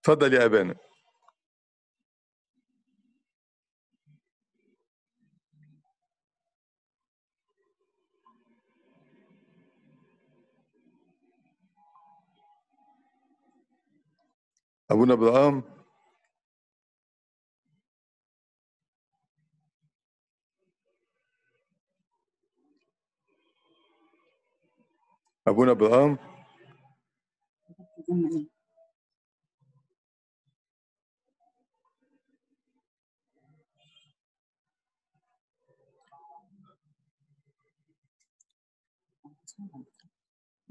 اتفضل يا أبانا. ابونا ابراهام ابونا ابراهام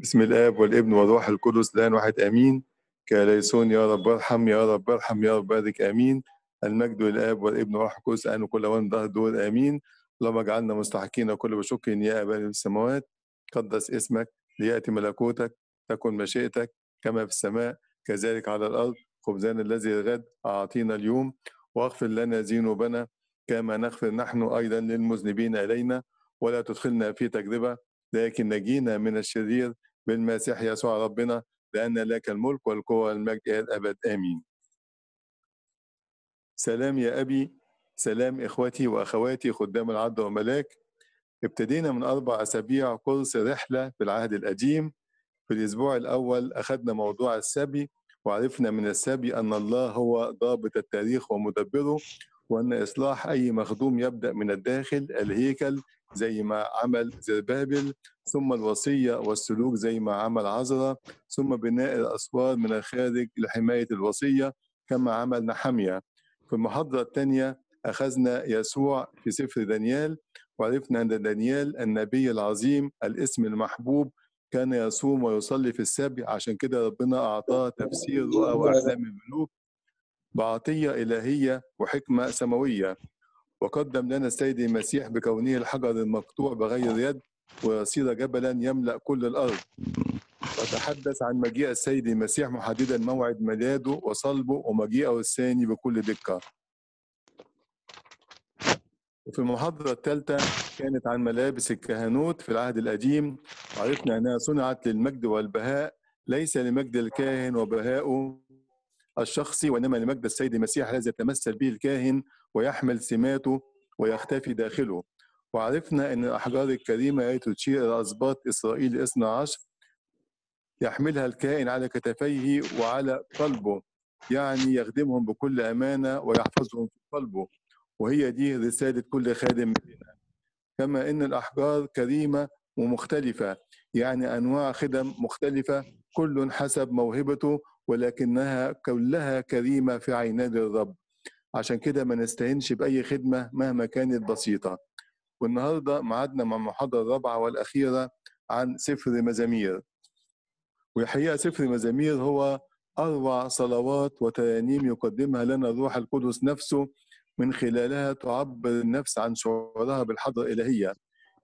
بسم الآب والابن والروح القدس الآن واحد آمين. كاليسون يا رب ارحم يا رب ارحم يا رب بارك آمين. المجد للآب والابن والروح القدس الآن وكل وان ظهر دور آمين. اللهم اجعلنا مستحقين كل بشكر يا ابانا في السماوات. قدس اسمك ليأتي ملكوتك تكن مشيئتك كما في السماء كذلك على الأرض خبزنا الذي الغد أعطينا اليوم. واغفر لنا ذنوبنا كما نغفر نحن أيضا للمذنبين إلينا. ولا تدخلنا في تجربه لكن نجينا من الشرير. بالمسيح يسوع ربنا لأن لك الملك والقوة والمجد إلى الأبد آمين. سلام يا أبي. سلام إخوتي وأخواتي خدام العبد وملاك ابتدينا من أربع أسابيع course رحلة في العهد القديم. في الأسبوع الأول أخذنا موضوع السبي وعرفنا من السبي أن الله هو ضابط التاريخ ومدبره وأن إصلاح أي مخدوم يبدأ من الداخل الهيكل زي ما عمل زربابل ثم الوصية والسلوك زي ما عمل عزرا ثم بناء الأسوار من الخارج لحماية الوصية كما عمل نحمية في المحاضرة الثانية أخذنا يسوع في سفر دانيال وعرفنا أن دانيال النبي العظيم الاسم المحبوب كان يصوم ويصلي في السبع عشان كده ربنا أعطاه تفسير رؤى وأحلام الملوك بعطية إلهية وحكمة سماوية. وقدم لنا السيد المسيح بكونه الحجر المقطوع بغير يد ويصير جبلا يملأ كل الأرض. وتحدث عن مجيء السيد المسيح محددا موعد ميلاده وصلبه ومجيئه الثاني بكل دقة. وفي المحاضرة الثالثة كانت عن ملابس الكهنوت في العهد القديم. وعرفنا أنها صنعت للمجد والبهاء ليس لمجد الكاهن وبهائه الشخصي وإنما لمجد السيد المسيح الذي يتمثل به الكاهن ويحمل سماته ويختفي داخله. وعرفنا أن الأحجار الكريمة التي تشير إلى أسباط إسرائيل الاثنى عشر. يحملها الكائن على كتفيه وعلى قلبه يعني يخدمهم بكل أمانة ويحفظهم في قلبه. وهي دي رسالة كل خادم مننا كما أن الأحجار كريمة ومختلفة يعني أنواع خدم مختلفة كل حسب موهبته ولكنها كلها كريمة في عينان الرب. عشان كده ما نستهنش بأي خدمة مهما كانت بسيطة. والنهاردة معادنا مع المحاضرة الرابعة والأخيرة عن سفر مزامير. والحقيقة سفر مزامير هو أروع صلوات وترانيم يقدمها لنا الروح القدس نفسه من خلالها تعبر النفس عن شعورها بالحضرة الإلهية.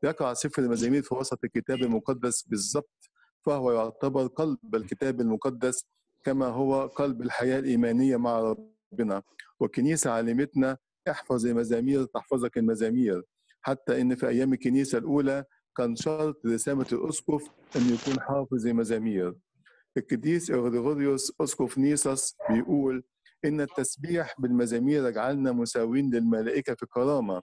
يقع سفر المزامير في وسط الكتاب المقدس بالضبط فهو يعتبر قلب الكتاب المقدس كما هو قلب الحياة الإيمانية مع ربنا. والكنيسة علمتنا احفظ المزامير تحفظك المزامير. حتى إن في أيام الكنيسة الأولى كان شرط رسامة الأسقف أن يكون حافظ المزامير. القديس إغريغوريوس أسقف نيسوس بيقول إن التسبيح بالمزامير يجعلنا مساوين للملائكة في الكرامة.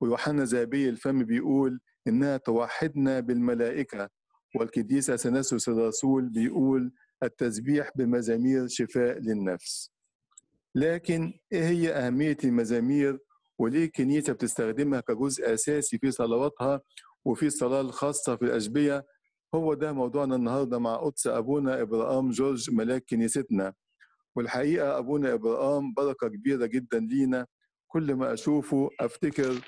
ويوحنا ذهبي الفم بيقول إنها توحدنا بالملائكة. والقديس أثناسيوس الرسول بيقول التسبيح بمزامير شفاء للنفس. لكن إيه هي أهمية المزامير؟ وليه الكنيسة بتستخدمها كجزء أساسي في صلواتها وفي الصلاة الخاصة في الأشبية هو ده موضوعنا النهاردة مع قدس أبونا إبراهام جورج ملاك كنيستنا. والحقيقة أبونا إبراهام بركة كبيرة جدا لينا. كل ما أشوفه أفتكر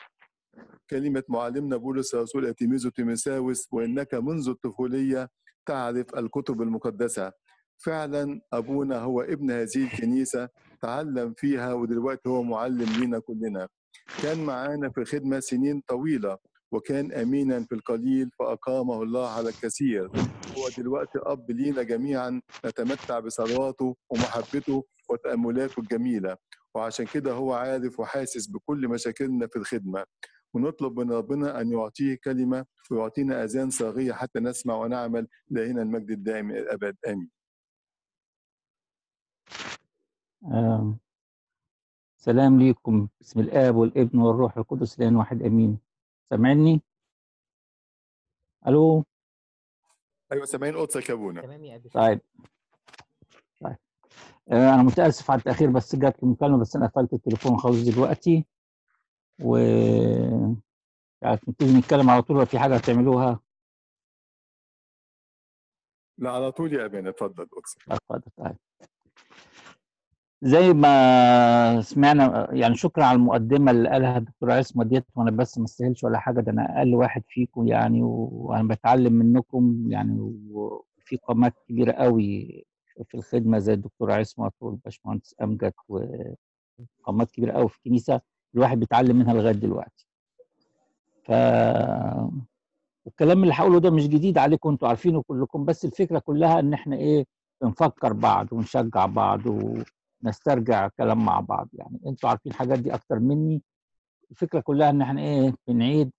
كلمة معلمنا بولس الرسول أتيميزو تيمساوس وإنك منذ الطفولية تعرف الكتب المقدسة. فعلا أبونا هو ابن هذه الكنيسة تعلم فيها ودلوقتي هو معلم لينا كلنا. كان معانا في الخدمة سنين طويلة وكان أمينا في القليل فأقامه الله على الكثير. هو دلوقتي أب لينا جميعا نتمتع بثرواته ومحبته وتأملاته الجميلة. وعشان كده هو عارف وحاسس بكل مشاكلنا في الخدمة. ونطلب من ربنا أن يعطيه كلمة ويعطينا أذان صاغية حتى نسمع ونعمل لهنا المجد الدائم إلى الأبد. آمين. آه. سلام ليكم. بسم الآب والابن والروح القدس الآن واحد. أمين. سامعني؟ ألو؟ أيوه سامعين. قدسك يا ابونا تمام يا أبي طيب. طيب. آه أنا متأسف على التأخير بس جات لي مكالمة بس أنا قفلت التليفون خالص دلوقتي. و يعني نبتدي نتكلم على طول ولا في حاجة هتعملوها؟ لا على طول يا ابانا اتفضل اتفضل. طيب زي ما سمعنا يعني شكرا على المقدمة اللي قالها الدكتور عصمت ديت وأنا بس ما استاهلش ولا حاجة ده أنا أقل واحد فيكم يعني وأنا بتعلم منكم يعني وفي قامات كبيرة قوي في الخدمة زي الدكتور عصمت والباشمهندس أمجد وقامات كبيرة قوي في الكنيسة. الواحد بيتعلم منها لغاية دلوقتي. ف والكلام اللي هقوله ده مش جديد عليكم أنتوا عارفينه كلكم بس الفكرة كلها إن إحنا إيه بنفكر بعض ونشجع بعض ونسترجع كلام مع بعض. يعني أنتوا عارفين الحاجات دي أكتر مني. الفكرة كلها إن إحنا إيه بنعيد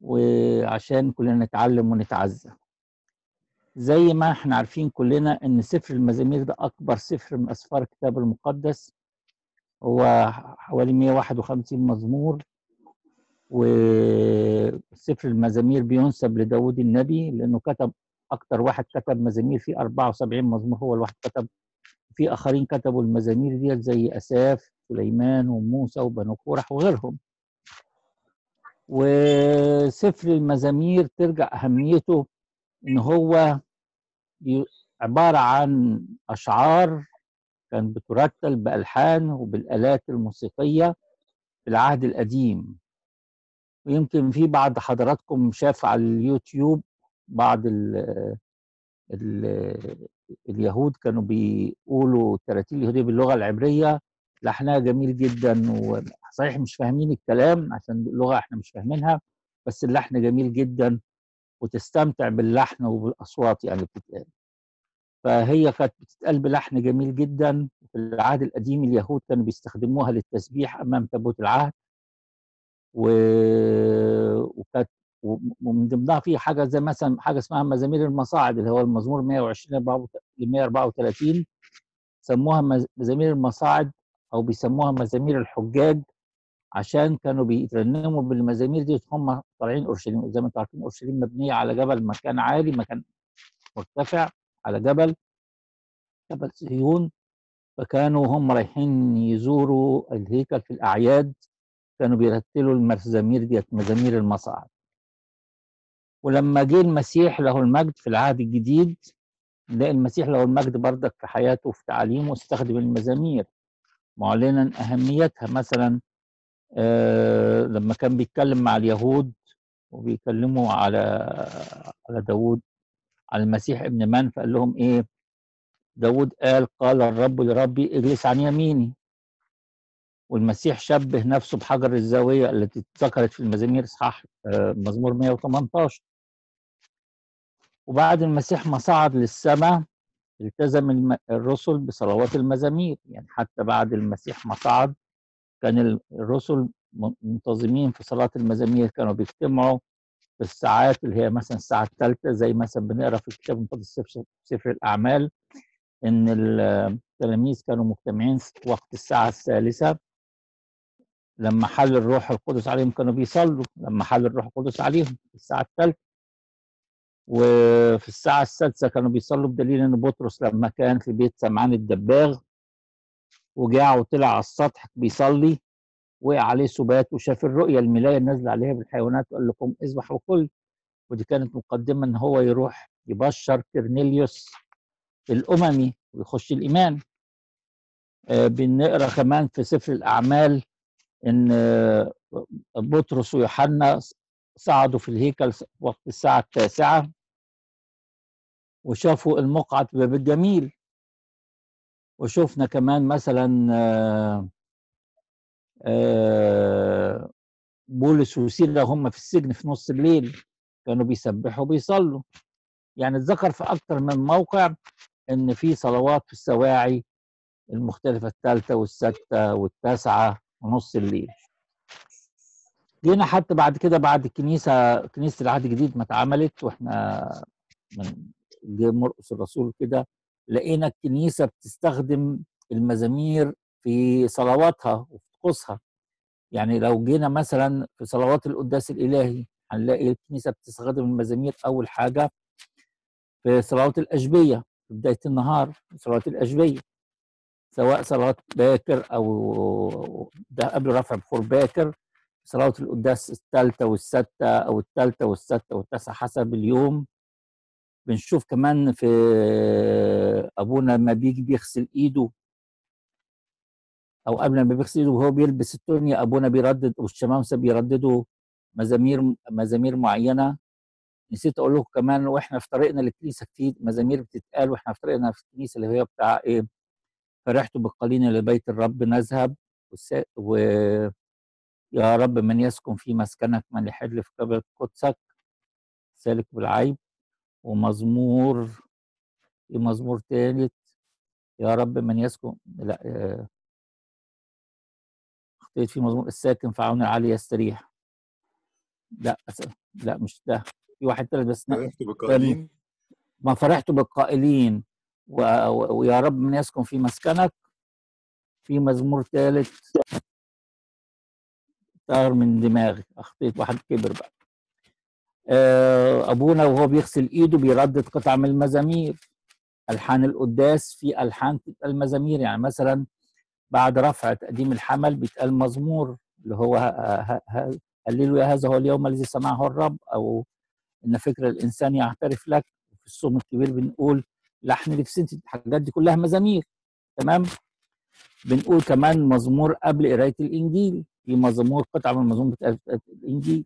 وعشان كلنا نتعلم ونتعزى زي ما إحنا عارفين كلنا إن سفر المزامير ده أكبر سفر من أسفار الكتاب المقدس. هو حوالي 151 مزمور وسفر المزامير بينسب لداود النبي لأنه كتب أكتر واحد كتب مزامير في 74 مزمور هو الواحد كتب في آخرين كتبوا المزامير ديت زي أساف سليمان وموسى وبنو كورح وغيرهم. وسفر المزامير ترجع أهميته إن هو عبارة عن أشعار كان بترتل بألحان وبالآلات الموسيقية في العهد القديم. ويمكن في بعض حضراتكم شاف على اليوتيوب بعض ال ال اليهود كانوا بيقولوا التراتيل اليهودية باللغة العبرية لحنها جميل جدا وصحيح مش فاهمين الكلام عشان اللغة إحنا مش فاهمينها بس اللحن جميل جدا وتستمتع باللحن وبالأصوات يعني بتتقال. فهي كانت بتتقال بلحن جميل جدا في العهد القديم اليهود كانوا بيستخدموها للتسبيح أمام تابوت العهد. و... وكانت ومن ضمنها في حاجة زي مثلا حاجة اسمها مزامير المصاعد اللي هو المزمور 120 ل 134 سموها مزامير المصاعد أو بيسموها مزامير الحجاج عشان كانوا بيترنموا بالمزامير دي هم طالعين أورشليم زي ما أنتم عارفين أورشليم مبنية على جبل مكان عالي مكان مرتفع. على جبل جبل صهيون فكانوا هم رايحين يزوروا الهيكل في الأعياد كانوا بيرتلوا المزامير ديت مزامير المصاعد ولما جه المسيح له المجد في العهد الجديد نلاقي المسيح له المجد بردك في حياته وفي تعاليمه استخدم المزامير. معلنا أهميتها مثلا آه لما كان بيتكلم مع اليهود وبيكلموا على على داوود على المسيح ابن من فقال لهم إيه؟ داوود قال قال الرب لربي اجلس عن يميني. والمسيح شبه نفسه بحجر الزاوية التي ذكرت في المزامير إصحاح مزمور 118 وبعد المسيح ما صعد للسماء التزم الرسل بصلوات المزامير. يعني حتى بعد المسيح ما صعد كان الرسل منتظمين في صلاة المزامير كانوا بيجتمعوا. الساعات اللي هي مثلا الساعة الثالثة زي مثلا بنقرأ في الكتاب المقدس سفر الأعمال إن التلاميذ كانوا مجتمعين وقت الساعة الثالثة لما حل الروح القدس عليهم كانوا بيصلوا لما حل الروح القدس عليهم في الساعة الثالثة وفي الساعة السادسة كانوا بيصلوا بدليل إن بطرس لما كان في بيت سمعان الدباغ وجاع وطلع على السطح بيصلي. وقع عليه سبات وشاف الرؤية الملاية نازلة عليها بالحيوانات وقال لكم اذبح وكل. ودي كانت مقدمة إن هو يروح يبشر كرنيليوس الأممي ويخش الإيمان. آه بنقرأ كمان في سفر الأعمال إن بطرس ويوحنا صعدوا في الهيكل وقت الساعة التاسعة. وشافوا المقعد باب الجميل. وشفنا كمان مثلا بولس وسيلة هم في السجن في نص الليل كانوا بيسبحوا وبيصلوا. يعني اتذكر في أكتر من موقع إن في صلوات في السواعي المختلفة الثالثة والسادسة والتاسعة ونص الليل. جينا حتى بعد كده بعد الكنيسه كنيسة العهد الجديد ما اتعملت وإحنا من جه مرقس الرسول كده لقينا الكنيسة بتستخدم المزامير في صلواتها طقوسها يعني لو جينا مثلا في صلوات القداس الإلهي هنلاقي الكنيسة بتستخدم المزامير أول حاجة في صلوات الأشبية في بداية النهار في صلوات الأشبية. سواء صلاه باكر أو ده قبل رفع بخور باكر صلاه القداس الثالثة والسادسه أو الثالثة والسادسه والتاسعة حسب اليوم. بنشوف كمان في أبونا لما بيجي بيغسل إيده. أو قبل ما بيغسل إيده وهو بيلبس التونيا أبونا بيردد والشمامسة بيرددوا مزامير مزامير معينة. نسيت أقول لكم كمان وإحنا في طريقنا للكنيسة كتير مزامير بتتقال وإحنا في طريقنا في الكنيسة اللي هي بتاع إيه فرحت بالقليل لبيت الرب نذهب. و يا رب من يسكن في مسكنك من يحل في قبل قدسك. سالك بالعيب. ومزمور في مزمور ثالث يا رب من يسكن لا اخطيت في مزمور الساكن في عون العالي يستريح. لا لا مش ده. في واحد ثالث بس فرحت بالقائلين؟ ما فرحت بالقائلين. و... و... ويا رب من يسكن في مسكنك. في مزمور ثالث طار من دماغي أخطيت واحد كبر بقى. آه، أبونا وهو بيغسل إيده بيردد قطع من المزامير. ألحان القداس في ألحان تبقى المزامير. يعني مثلا بعد رفع تقديم الحمل بيتقال مزمور اللي هو ه- ه- ه- هللوا هذا هو اليوم الذي سمعه الرب أو إن فكر الإنسان يعترف لك. في الصوم الكبير بنقول لحن لفسنتي الحاجات دي كلها مزامير. تمام؟ بنقول كمان مزمور قبل قراية الإنجيل. في مزمور قطعة من بتاعت الإنجيل.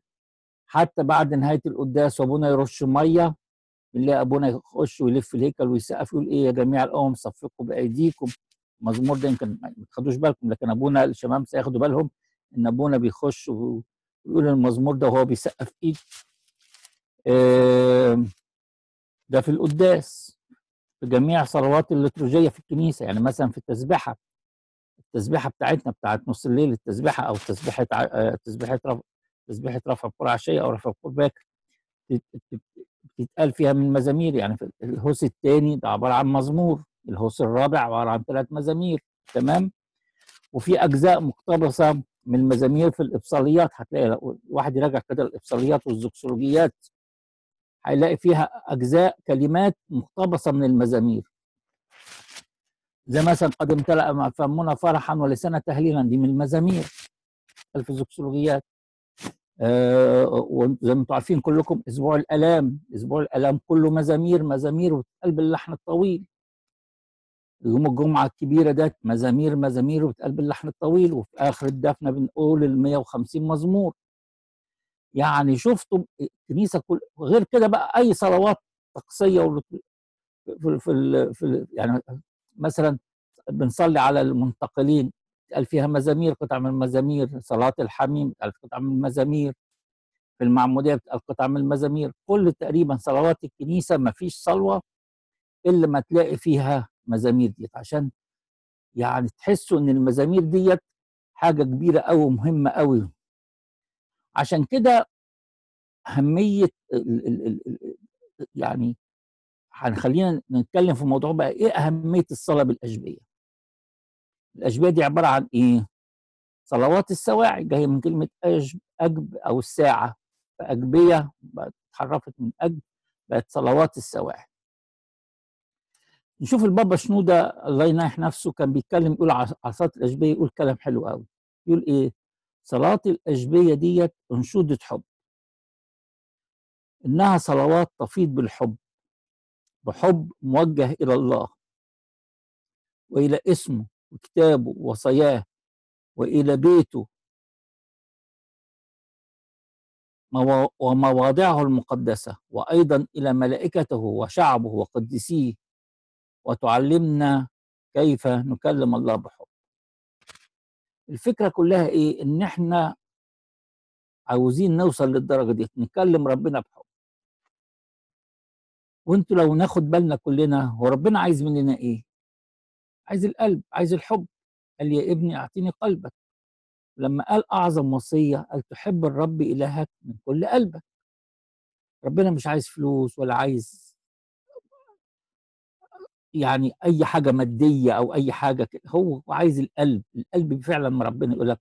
حتى بعد نهاية القداس وأبونا يرش مية بنلاقي أبونا يخش ويلف الهيكل ويسقف يقول إيه يا جميع الأمم صفقوا بأيديكم. المزمور ده يمكن ما تاخدوش بالكم لكن أبونا الشمام سياخدوا بالهم إن أبونا بيخش ويقول المزمور ده وهو بيسقف إيد. ده في القداس في جميع صلوات الليتورجيه في الكنيسة يعني مثلا في التسبيحة التسبيحة بتاعتنا بتاعت نص الليل التسبيحة أو تسبيحة آه، تسبيحة رفع تسبيحة رفع بكور عشيه أو رفع بكور باكر بت- بت- بتتقال فيها من مزامير يعني في الهوس الثاني ده عبارة عن مزمور. الهوس الرابع عبارة عن ثلاث مزامير تمام؟ وفي أجزاء مقتبسة من المزامير في الابصاليات هتلاقي لو الواحد يراجع كده الابصاليات والزوكسولوجيات هيلاقي فيها أجزاء كلمات مقتبسة من المزامير. زي مثلا قد امتلأ فمنا فرحا ولسان تهليلا دي من المزامير في الزوكسولوجيات آه وزي ما أنتم عارفين كلكم أسبوع الألام أسبوع الألام كله مزامير مزامير وبتقال باللحن الطويل. يوم الجمعة الكبيرة ده مزامير مزامير وبتقال باللحن الطويل وفي آخر الدفنة بنقول ال 150 مزمور. يعني شفتوا الكنيسة كل غير كده بقى أي صلوات طقسية ول- في في في يعني مثلا بنصلي على المنتقلين قال فيها مزامير قطع من المزامير صلاة الحميم قال قطع من المزامير في المعمودية بتقال قطع من المزامير. كل تقريبا صلوات الكنيسة ما فيش صلوة إلا ما تلاقي فيها مزامير ديت عشان يعني تحسوا إن المزامير ديت حاجة كبيرة أوي ومهمة أوي. عشان كده أهمية ال ال ال ال يعني هنخلينا نتكلم في موضوع بقى إيه أهمية الصلاة بالأشبية؟ الأشبية دي عبارة عن إيه؟ صلوات السواعي جاية من كلمة أجب, أو الساعة. فأجبية بقت اتحرفت من أجب بقت صلوات السواعي. نشوف البابا شنودة الله يناح نفسه كان بيتكلم يقول صلاة الأشبية يقول كلام حلو قوي يقول إيه؟ صلاة الأشبية ديت أنشودة حب. إنها صلوات تفيض بالحب. بحب موجه إلى الله وإلى اسمه وكتابه وصاياه وإلى بيته. موا- ومواضعه المقدسة وأيضا إلى ملائكته وشعبه وقدسيه وتعلمنا كيف نكلم الله بحب. الفكرة كلها إيه؟ إن إحنا عاوزين نوصل للدرجة دي نكلم ربنا بحب. وأنتوا لو ناخد بالنا كلنا هو ربنا عايز مننا إيه؟ عايز القلب عايز الحب. قال يا ابني أعطيني قلبك. لما قال أعظم وصية قال تحب الرب إلهك من كل قلبك. ربنا مش عايز فلوس ولا عايز يعني أي حاجة مادية أو أي حاجة كده هو عايز القلب القلب فعلا ما ربنا يقول لك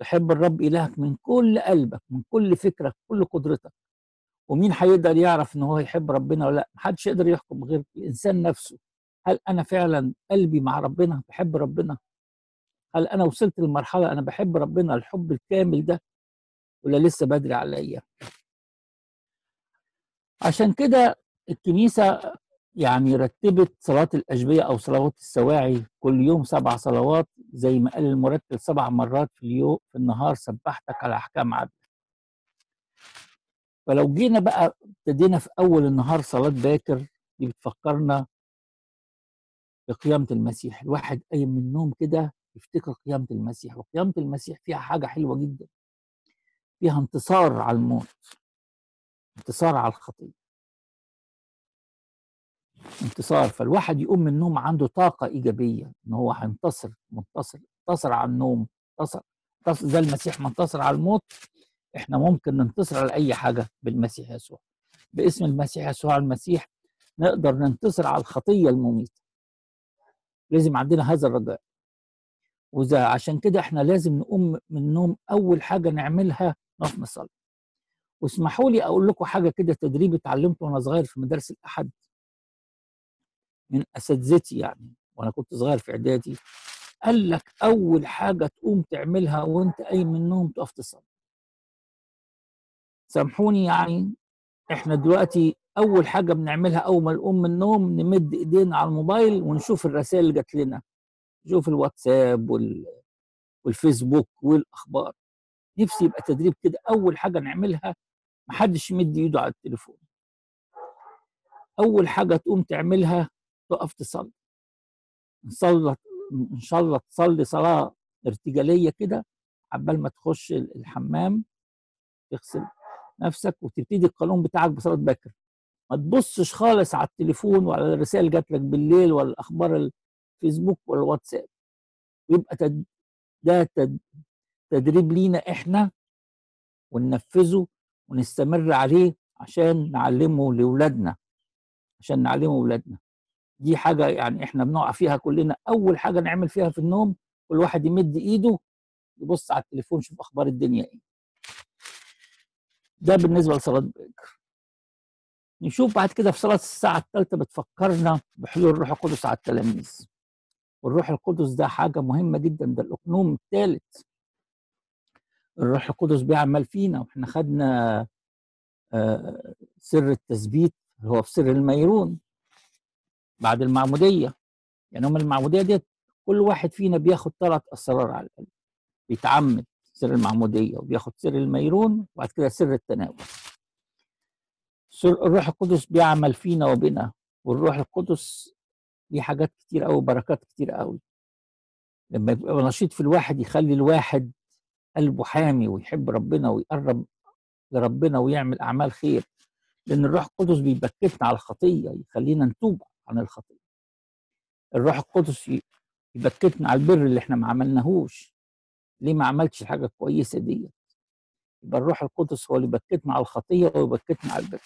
تحب الرب إلهك من كل قلبك من كل فكرك كل قدرتك ومين هيقدر يعرف إن هو يحب ربنا ولا لأ؟ محدش يقدر يحكم غير الإنسان نفسه. هل أنا فعلا قلبي مع ربنا؟ بحب ربنا؟ هل أنا وصلت للمرحله أنا بحب ربنا الحب الكامل ده ولا لسه بدري عليا؟ عشان كده الكنيسة يعني رتبت صلاه الأشبية أو صلوات السواعي كل يوم سبع صلوات زي ما قال المرتب سبع مرات في اليوم في النهار سبحتك على أحكام عدل فلو جينا بقى ابتدينا في أول النهار صلاة باكر دي بتفكرنا بقيامة المسيح. الواحد قايم من النوم كده يفتكر قيامة المسيح وقيامة المسيح فيها حاجة حلوة جدا فيها انتصار على الموت انتصار على الخطية. انتصار فالواحد يقوم من النوم عنده طاقة إيجابية إن هو هينتصر منتصر انتصر على النوم انتصر زي المسيح ما انتصر على الموت إحنا ممكن ننتصر على أي حاجة بالمسيح يسوع. باسم المسيح يسوع المسيح نقدر ننتصر على الخطية المميتة. لازم عندنا هذا الرجاء. وإذا عشان كده إحنا لازم نقوم من النوم أول حاجة نعملها نقف نصلي. واسمحوا لي أقول لكم حاجة كده تدريب اتعلمته وأنا صغير في مدارس الأحد. من اساتذتي يعني وأنا كنت صغير في إعدادي قال لك أول حاجة تقوم تعملها وأنت قايم من النوم تقف تصلي. سامحوني يعني إحنا دلوقتي أول حاجة بنعملها أول ما نقوم من النوم نمد إيدينا على الموبايل ونشوف الرسائل اللي جات لنا. نشوف الواتساب وال... والفيسبوك والأخبار. نفسي يبقى تدريب كده أول حاجة نعملها محدش يمد إيده على التليفون. أول حاجة تقوم تعملها تقف تصلي. إن صلت إن شاء الله تصلي صلاة ارتجالية كده عبال ما تخش الحمام تغسل نفسك وتبتدي القانون بتاعك بصلاة بكر. ما تبصش خالص على التليفون وعلى الرسائل جات لك بالليل ولا الأخبار الفيسبوك ولا الواتساب. ويبقى تد... ده تد... تدريب لينا إحنا وننفذه ونستمر عليه عشان نعلمه لاولادنا عشان نعلمه لاولادنا دي حاجة يعني إحنا بنقع فيها كلنا. أول حاجة نعمل فيها في النوم كل واحد يمد إيده يبص على التليفون يشوف أخبار الدنيا إيه. ده بالنسبة لصلاة بكر نشوف بعد كده في صلاة الساعة الثالثه بتفكرنا بحلول الروح القدس على التلاميذ. والروح القدس ده حاجة مهمة جدا ده الأقنوم الثالث الروح القدس بيعمل فينا وإحنا خدنا آه سر التثبيت هو في سر الميرون. بعد المعمودية. يعني هم المعمودية ديت كل واحد فينا بياخد ثلاث أسرار على القلب. بيتعمد سر المعمودية وبياخد سر الميرون وبعد كده سر التناول. سر الروح القدس بيعمل فينا وبنا والروح القدس ليه حاجات كتير قوي بركات كتير قوي لما يبقى نشيط في الواحد يخلي الواحد قلبه حامي ويحب ربنا ويقرب لربنا ويعمل أعمال خير. لأن الروح القدس بيبكتنا على الخطية يخلينا نتوب. عن الخطيه الروح القدس يبكتنا على البر اللي إحنا ما عملناهوش. ليه ما عملتش الحاجة الكويسة دي يبقى الروح القدس هو اللي بكتنا على الخطيه ويبكتنا على البر.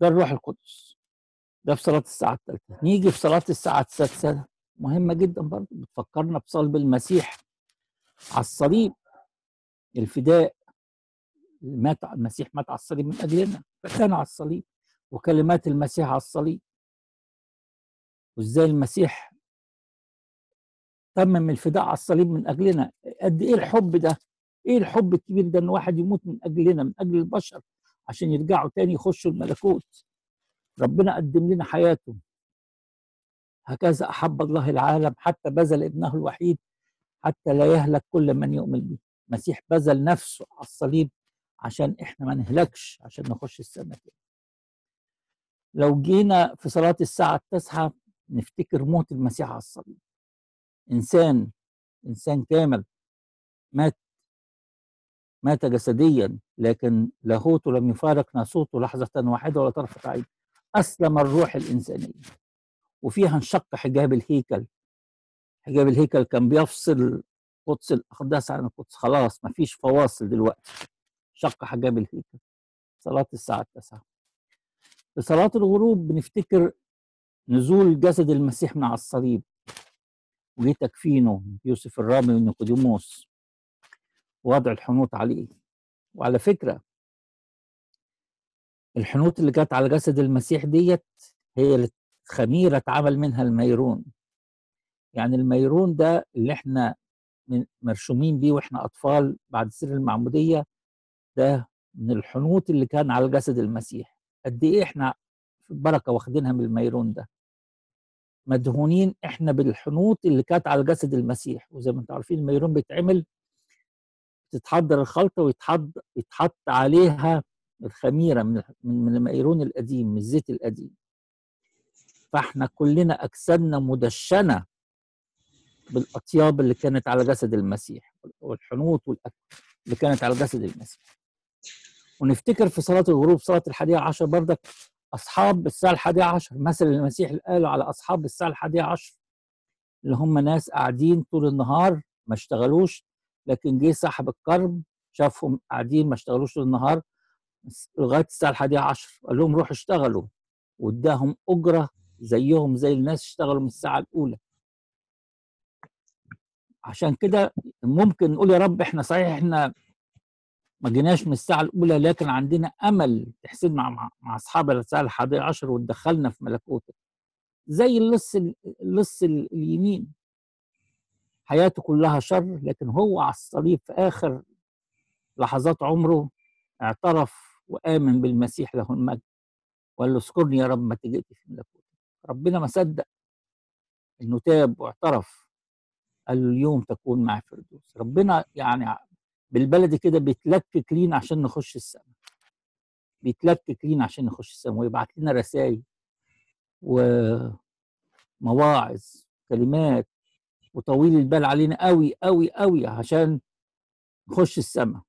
ده الروح القدس. ده في صلاة الساعة الثالثه نيجي في صلاة الساعة السادسة مهمة جدا برضه. بتفكرنا بصلب المسيح على الصليب. الفداء مات المسيح مات على الصليب من أجلنا فكان على الصليب. وكلمات المسيح على الصليب. وإزاي المسيح تمم الفداء على الصليب من أجلنا. قد إيه الحب ده؟ إيه الحب الكبير ده إن واحد يموت من أجلنا من أجل البشر عشان يرجعوا تاني يخشوا الملكوت. ربنا قدم لنا حياته. هكذا أحب الله العالم حتى بذل ابنه الوحيد حتى لا يهلك كل من يؤمن به. المسيح بذل نفسه على الصليب عشان إحنا ما نهلكش عشان نخش السماء لو جينا في صلاة الساعة التاسعة نفتكر موت المسيح على الصليب. إنسان إنسان كامل مات مات جسديا لكن لاهوته لم يفارق ناسوته لحظة واحدة ولا طرفة عين. أسلم الروح الإنسانية. وفيها انشق حجاب الهيكل. حجاب الهيكل كان بيفصل قدس الأقداس عن القدس. خلاص مفيش فواصل دلوقتي. شق حجاب الهيكل. صلاة الساعة 9 في صلاة الغروب بنفتكر نزول جسد المسيح من على الصليب. وجه تكفينه يوسف الرامي ونيقوديموس ووضع الحنوط عليه. وعلى فكرة الحنوط اللي جت على جسد المسيح ديت هي الخميرة اتعمل منها الميرون. يعني الميرون ده اللي إحنا مرشومين بيه وإحنا أطفال بعد سر المعمودية ده من الحنوط اللي كان على جسد المسيح. قد إيه إحنا في بركة واخدينها من الميرون ده. مدهونين إحنا بالحنوط اللي كانت على جسد المسيح. وزي ما أنتم عارفين الميرون بيتعمل تتحضر الخلطة ويتحط يتحط عليها الخميرة من من الميرون القديم من الزيت القديم. فإحنا كلنا أجسادنا مدشنة بالأطياب اللي كانت على جسد المسيح والحنوط والاكل اللي كانت على جسد المسيح. ونفتكر في صلاة الغروب صلاة الحادية عشر بردك أصحاب الساعة الحادية عشر مثل المسيح اللي قاله على أصحاب الساعة الحادية عشر اللي هم ناس قاعدين طول النهار ما اشتغلوش لكن جه صاحب الكرم شافهم قاعدين ما اشتغلوش طول النهار لغاية الساعة الحادية عشر قال لهم روحوا اشتغلوا واداهم أجرة زيهم زي الناس اشتغلوا من الساعة الأولى. عشان كده ممكن نقول يا رب إحنا صحيح إحنا ما جيناش من الساعة الأولى لكن عندنا أمل تحسين مع مع, مع اصحاب الساعة الحادية عشر وتدخلنا في ملكوتك. زي اللص اللص اليمين. حياته كلها شر لكن هو على الصليب في آخر لحظات عمره اعترف وآمن بالمسيح له المجد. وقال له اذكرني يا رب ما تجئت في ملكوتك. ربنا ما صدق إنه تاب واعترف. قال له اليوم تكون معي فردوس. ربنا يعني بالبلدي كده بيتلكك لينا عشان نخش السماء بيتلكك لينا عشان نخش السماء ويبعت لنا رسائل ومواعظ كلمات وطويل البال علينا قوي قوي قوي عشان نخش السماء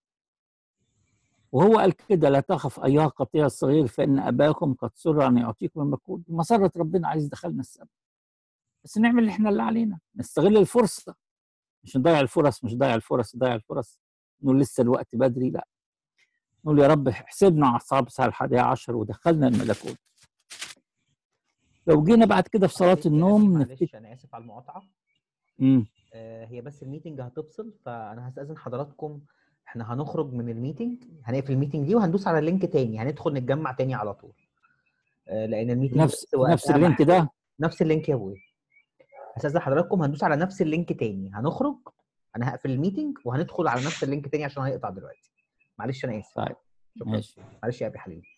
وهو قال كده لا تخف ايها القطيع الصغير فإن أباكم قد سر أن يعطيكم الملكوت مسره ربنا عايز يدخلنا السماء بس نعمل اللي إحنا اللي علينا نستغل الفرصة. مش نضيع الفرص مش نضيع الفرص نضيع الفرص. نقول لسه الوقت بدري لا. نقول يا رب احسبنا على اصحاب الساعة الحادية عشر ودخلنا الملكوت. لو جينا بعد كده في صلاة النوم معلش أنا آسف على المقاطعة. امم آه، هي بس ال meeting هتفصل فأنا هستأذن حضراتكم. إحنا هنخرج من ال meeting هنقفل ال meeting دي وهندوس على ال link تاني هندخل نتجمع تاني على طول. آه، لأن ال meeting نفس نفس ال link. ده؟ نفس ال link يا ابويا هستأذن حضراتكم هندوس على نفس ال link تاني. هنخرج؟ أنا هقفل ال meeting وهندخل على نفس ال link تاني عشان هيقطع دلوقتي. معلش أنا آسف. طيب ماشي. معلش يا أبي حبيبي